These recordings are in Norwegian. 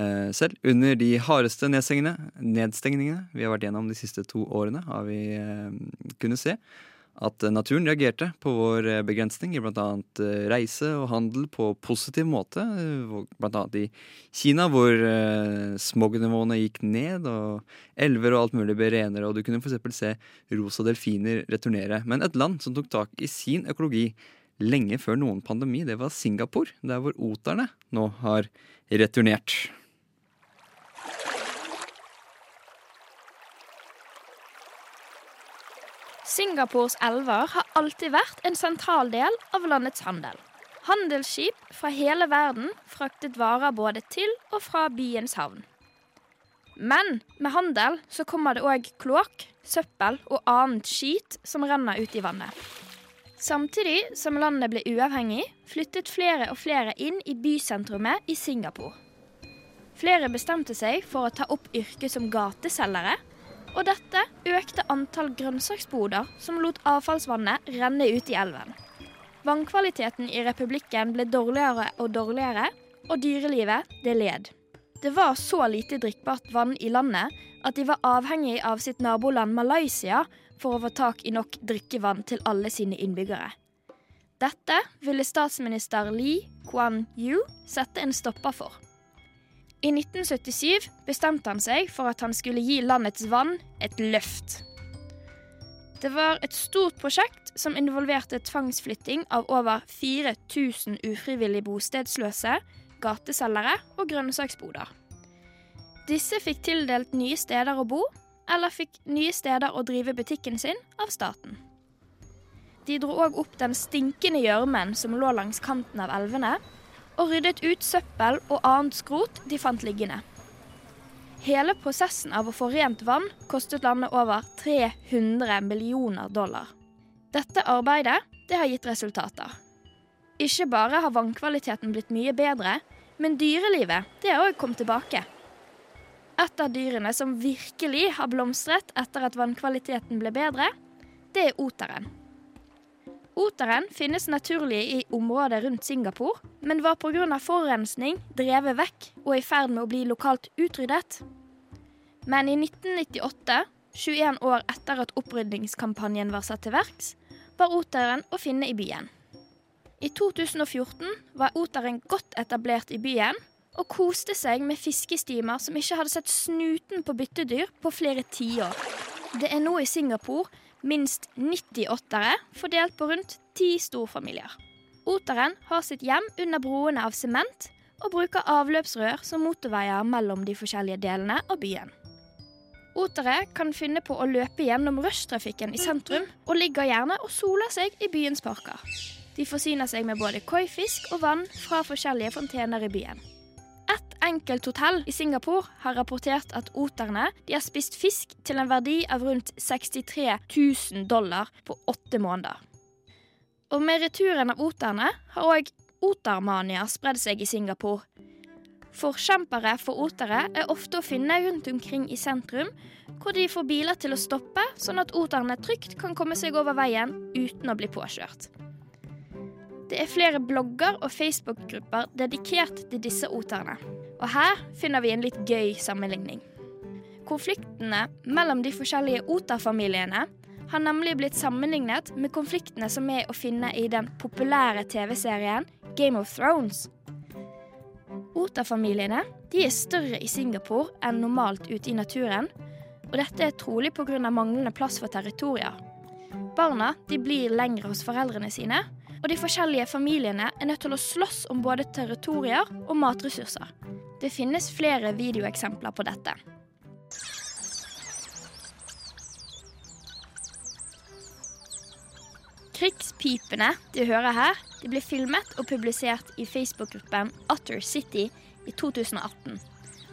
eh, selv. Under de hardeste nedstengningene vi har vært gjennom de siste to årene, har vi eh, kunnet se at naturen reagerte på vår eh, begrensning i bl.a. Reise og handel på positiv måte. Bl.a. i Kina, hvor smognivåene gikk ned, og elver og alt mulig ble renere, og du kunne f.eks. se rosa delfiner returnere. Men et land som tok tak i sin økologi lenge før noen pandemi, det var Singapore, der hvor oterne nå har returnert. Singapores elver har alltid vært en sentral del av landets handel. Handelsskip fra hele verden fraktet varer både til og fra byens havn. Men med handel så kommer det òg kloakk, søppel og annet skit som renner ut i vannet. Samtidig som landet ble uavhengig, flyttet flere og flere inn i bysentrumet i Singapore. Flere bestemte seg for å ta opp yrket som gateselgere og dette økte antall grønnsaksboder som lot avfallsvannet renne ut i elven. Vannkvaliteten i republikken ble dårligere og dårligere, og dyrelivet det led. Det var så lite drikkbart vann i landet at de var avhengig av sitt naboland Malaysia for å få tak i nok drikkevann til alle sine innbyggere. Dette ville statsminister Lee Kuan Yew sette en stopper for. I 1977 bestemte han seg for at han skulle gi landets vann et løft. Det var et stort prosjekt som involverte tvangsflytting av over 4000 ufrivillig bostedsløse, gateselgere og grønnsaksboder. Disse fikk tildelt nye steder å bo, eller fikk nye steder å drive butikken sin av staten. De dro òg opp den stinkende gjørmen som lå langs kanten av elvene, og ryddet ut søppel og annet skrot de fant liggende. Hele prosessen av å få rent vann kostet landet over 300 millioner dollar. Dette arbeidet det har gitt resultater. Ikke bare har vannkvaliteten blitt mye bedre, men dyrelivet det har òg kommet tilbake. Et av dyrene som virkelig har blomstret etter at vannkvaliteten ble bedre, det er oteren. Oteren finnes naturlig i området rundt Singapore, men var pga. forurensning drevet vekk og i ferd med å bli lokalt utryddet. Men i 1998, 21 år etter at opprydningskampanjen var satt til verks, var oteren å finne i byen. I 2014 var oteren godt etablert i byen og koste seg med fiskestimer som ikke hadde sett snuten på byttedyr på flere tiår. Det er nå i Singapore minst 90 åttere fordelt på rundt ti storfamilier. Oteren har sitt hjem under broene av sement og bruker avløpsrør som motorveier mellom de forskjellige delene av byen. Otere kan finne på å løpe gjennom rushtrafikken i sentrum, og ligger gjerne og soler seg i byens parker. De forsyner seg med både koifisk og vann fra forskjellige fontener i byen enkelt hotell i Singapore har rapportert at oterne har spist fisk til en verdi av rundt 63 000 dollar på åtte måneder. Og med returen av oterne har òg otermania spredd seg i Singapore. Forkjempere for otere er ofte å finne rundt omkring i sentrum, hvor de får biler til å stoppe, sånn at oterne trygt kan komme seg over veien uten å bli påkjørt. Det er flere blogger og Facebook-grupper dedikert til disse oterne. Og her finner vi en litt gøy sammenligning. Konfliktene mellom de forskjellige Ota-familiene har nemlig blitt sammenlignet med konfliktene som er å finne i den populære TV-serien Game of Thrones. Oterfamiliene de er større i Singapore enn normalt ute i naturen, og dette er trolig pga. manglende plass for territorier. Barna blir lengre hos foreldrene sine, og de forskjellige familiene er nødt til å slåss om både territorier og matressurser. Det finnes flere videoeksempler på dette. Krigspipene du hører her, de ble filmet og publisert i Facebook-gruppen Utter City i 2018.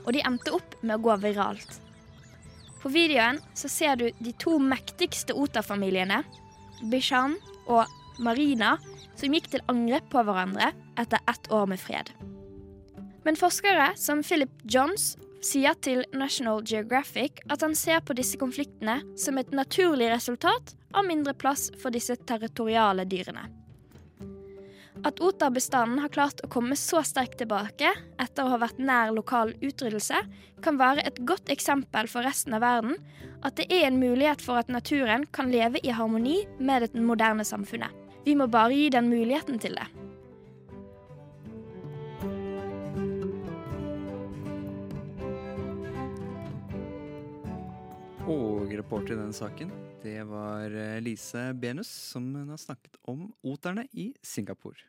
Og de endte opp med å gå viralt. På videoen så ser du de to mektigste Ota-familiene, Bishan og Marina, som gikk til angrep på hverandre etter ett år med fred. Men forskere som Philip Johns sier til National Geographic at han ser på disse konfliktene som et naturlig resultat av mindre plass for disse territoriale dyrene. At oterbestanden har klart å komme så sterkt tilbake etter å ha vært nær lokal utryddelse, kan være et godt eksempel for resten av verden at det er en mulighet for at naturen kan leve i harmoni med det moderne samfunnet. Vi må bare gi den muligheten til det. Og reporter i denne saken, det var eh, Lise Benus, som har snakket om oterne i Singapore.